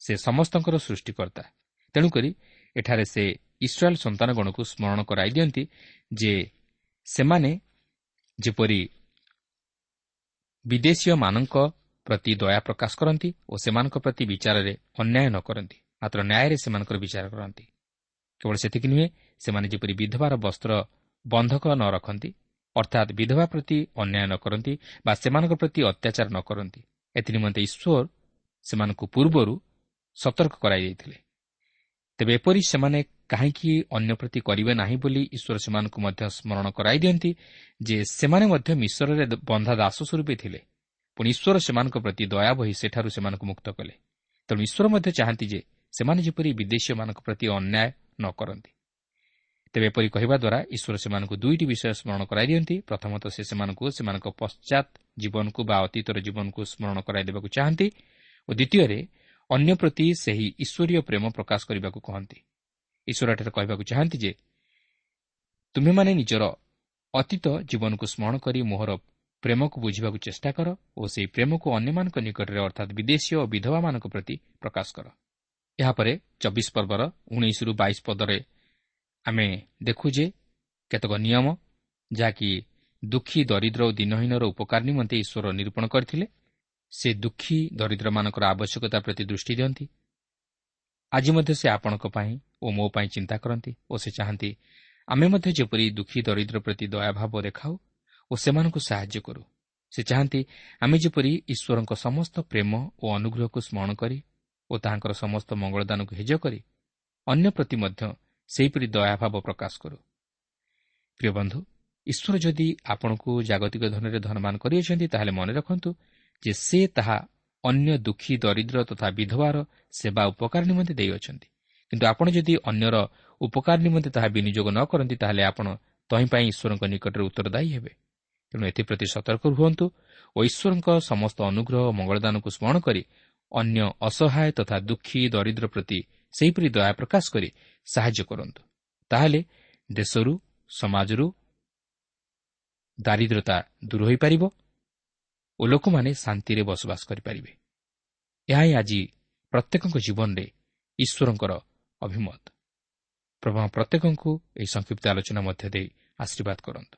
ସେ ସମସ୍ତଙ୍କର ସୃଷ୍ଟିକର୍ତ୍ତା। ତେଣୁକରି ଏଠାରେ ସେ ଇସ୍ରାଏଲ୍ ସନ୍ତାନଗଣକୁ ସ୍ମରଣ କରାଇ ଦିଅନ୍ତି ଯେ ସେମାନେ ଯେପରି ବିଦେଶୀୟମାନଙ୍କ ପ୍ରତି ଦୟା ପ୍ରକାଶ କରନ୍ତି ଓ ସେମାନଙ୍କ ପ୍ରତି ବିଚାରରେ ଅନ୍ୟାୟ ନ କରନ୍ତି ମାତ୍ର ନ୍ୟାୟରେ ସେମାନଙ୍କର ବିଚାର କରନ୍ତି। କେବଳ ସେତିକି ନୁହେଁ ସେମାନେ ଯେପରି ବିଧବାର ବସ୍ତ୍ର ବନ୍ଧକ ନ ରଖନ୍ତି ଅର୍ଥାତ୍ ବିଧବା ପ୍ରତି ଅନ୍ୟାୟ ନ କରନ୍ତି ବା ସେମାନଙ୍କ ପ୍ରତି ଅତ୍ୟାଚାର ନ କରନ୍ତି। ଏଥିନିମନ୍ତେ ଈଶ୍ୱର ସେମାନଙ୍କୁ ପୂର୍ବରୁ ସତର୍କ କରାଯାଇଥିଲେ ତେବେ ଏପରି ସେମାନେ କାହିଁକି ଅନ୍ୟ ପ୍ରତି କରିବେ ନାହିଁ ବୋଲି ଈଶ୍ୱର ସେମାନଙ୍କୁ ମଧ୍ୟ ସ୍ମରଣ କରାଇ ଦିଅନ୍ତି ଯେ ସେମାନେ ମଧ୍ୟ ମିଶ୍ରରେ ବନ୍ଧା ଦାସ ସ୍ୱରୂପେ ଥିଲେ। ପୁଣି ଈଶ୍ୱର ସେମାନଙ୍କ ପ୍ରତି ଦୟା ବହି ସେଠାରୁ ସେମାନଙ୍କୁ ମୁକ୍ତ କଲେ। ତେଣୁ ଈଶ୍ୱର ମଧ୍ୟ ଚାହାନ୍ତି ଯେ ସେମାନେ ଯେପରି ବିଦେଶୀୟମାନଙ୍କ ପ୍ରତି ଅନ୍ୟାୟ ନ କରନ୍ତି। ତେବେ ଏପରି କହିବା ଦ୍ୱାରା ଈଶ୍ୱର ସେମାନଙ୍କୁ ଦୁଇଟି ବିଷୟ ସ୍ମରଣ କରାଇ ଦିଅନ୍ତି। ପ୍ରଥମତଃ ସେ ସେମାନଙ୍କୁ ସେମାନଙ୍କ ପଶ୍ଚାତ୍ ଜୀବନକୁ ବା ଅତୀତର ଜୀବନକୁ ସ୍ମରଣ କରାଇ ଦେବାକୁ ଚାହାନ୍ତି ଓ ଦ୍ୱିତୀୟରେ ଅନ୍ୟ ପ୍ରତି ସେହି ଈଶ୍ୱରୀୟ ପ୍ରେମ ପ୍ରକାଶ କରିବାକୁ କହନ୍ତି। ଈଶ୍ୱର ଏଠାରେ କହିବାକୁ ଚାହାନ୍ତି ଯେ ତୁମେମାନେ ନିଜର ଅତୀତ ଜୀବନକୁ ସ୍ମରଣ କରି ମୋହର ପ୍ରେମକୁ ବୁଝିବାକୁ ଚେଷ୍ଟା କର ଓ ସେହି ପ୍ରେମକୁ ଅନ୍ୟମାନଙ୍କ ନିକଟରେ ଅର୍ଥାତ୍ ବିଦେଶୀୟ ଓ ବିଧବାମାନଙ୍କ ପ୍ରତି ପ୍ରକାଶ କର। ଏହାପରେ ଚବିଶ ପର୍ବର ଉଣେଇଶରୁ ବାଇଶ ପଦରେ ଆମେ ଦେଖୁ ଯେ କେତେକ ନିୟମ ଯାହାକି ଦୁଃଖୀ ଦରିଦ୍ର ଓ ଦିନହୀନର ଉପକାର ନିମନ୍ତେ ଈଶ୍ୱର ନିରୂପଣ କରିଥିଲେ। ସେ ଦୁଃଖୀ ଦରିଦ୍ରମାନଙ୍କର ଆବଶ୍ୟକତା ପ୍ରତି ଦୃଷ୍ଟି ଦିଅନ୍ତି। ଆଜି ମଧ୍ୟ ସେ ଆପଣଙ୍କ ପାଇଁ ଓ ମୋ ପାଇଁ ଚିନ୍ତା କରନ୍ତି ଓ ସେ ଚାହାନ୍ତି ଆମେ ମଧ୍ୟ ଯେପରି ଦୁଃଖୀ ଦରିଦ୍ର ପ୍ରତି ଦୟାଭାବ ଦେଖାଉ ଓ ସେମାନଙ୍କୁ ସାହାଯ୍ୟ କରୁ। ସେ ଚାହାନ୍ତି ଆମେ ଯେପରି ଈଶ୍ୱରଙ୍କ ସମସ୍ତ ପ୍ରେମ ଓ ଅନୁଗ୍ରହକୁ ସ୍ମରଣ କରି ଓ ତାହାଙ୍କର ସମସ୍ତ ମଙ୍ଗଳଦାନକୁ ହେଜ କରି ଅନ୍ୟ ପ୍ରତି ମଧ୍ୟ ସେହିପରି ଦୟାଭାବ ପ୍ରକାଶ କରୁ। ପ୍ରିୟ ବନ୍ଧୁ ଈଶ୍ୱର ଯଦି ଆପଣଙ୍କୁ ଜାଗତିକ ଧନରେ ଧନମାନ କରିଅଛନ୍ତି ତାହେଲେ ମନେ ରଖନ୍ତୁ ଯେ ସେ ତାହା ଅନ୍ୟ ଦୁଃଖୀ ଦରିଦ୍ର ତଥା ବିଧବାର ସେବା ଉପକାର ନିମନ୍ତେ ଦେଇଅଛନ୍ତି। କିନ୍ତୁ ଆପଣ ଯଦି ଅନ୍ୟର ଉପକାର ନିମନ୍ତେ ତାହା ବିନିଯୋଗ ନ କରନ୍ତି ତାହେଲେ ଆପଣ ତହିଁ ପାଇଁ ଈଶ୍ୱରଙ୍କ ନିକଟରେ ଉତ୍ତରଦାୟୀ ହେବେ। ତେଣୁ ଏଥିପ୍ରତି ସତର୍କ ରୁହନ୍ତୁ ଓ ଈଶ୍ୱରଙ୍କ ସମସ୍ତ ଅନୁଗ୍ରହ ଓ ମଙ୍ଗଳଦାନକୁ ସ୍ମରଣ କରି ଅନ୍ୟ ଅସହାୟ ତଥା ଦୁଃଖୀ ଦରିଦ୍ର ପ୍ରତି ସେହିପରି ଦୟା ପ୍ରକାଶ କରି ସାହାଯ୍ୟ କରନ୍ତୁ। ତାହେଲେ ଦେଶରୁ ସମାଜରୁ ଦାରିଦ୍ରତା ଦୂର ହୋଇପାରିବ ଓ ଲୋକମାନେ ଶାନ୍ତିରେ ବସବାସ କରିପାରିବେ। ଏହା ହିଁ ଆଜି ପ୍ରତ୍ୟେକଙ୍କ ଜୀବନରେ ଈଶ୍ୱରଙ୍କର ଅଭିମତ। ପ୍ରଭା ପ୍ରତ୍ୟେକଙ୍କୁ ଏହି ସଂକ୍ଷିପ୍ତ ଆଲୋଚନା ମଧ୍ୟ ଦେଇ ଆଶୀର୍ବାଦ କରନ୍ତୁ।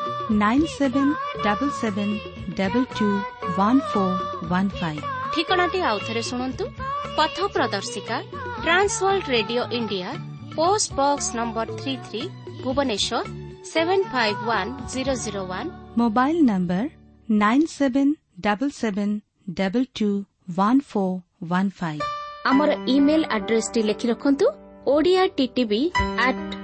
nine seven double seven double two one four one five ଠିକଣାଟି ଆଉଥରେ ଶୁଣନ୍ତୁ। ପଥ ପ୍ରଦର୍ଶିକା trans world radio India post box number three three Bhubaneswar seven five one zero zero one mobile number nine seven double seven double two one four one five. ଆମର email ଆଡ୍ରେସଟି ଲେଖି ରଖନ୍ତୁ Odia TTV at